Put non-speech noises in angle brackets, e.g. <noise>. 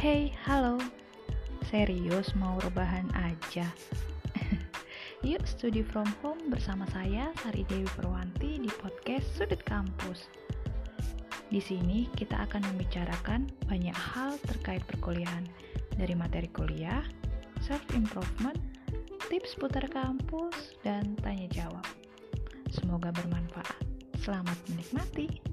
Hey, halo. Serius mau rebahan aja? <laughs> Yuk studi from home bersama saya Sari Dewi Perwanti di podcast Sudut Kampus. Di sini kita akan membicarakan banyak hal terkait perkuliahan, dari materi kuliah, self improvement, tips putar kampus, dan tanya jawab. Semoga bermanfaat. Selamat menikmati.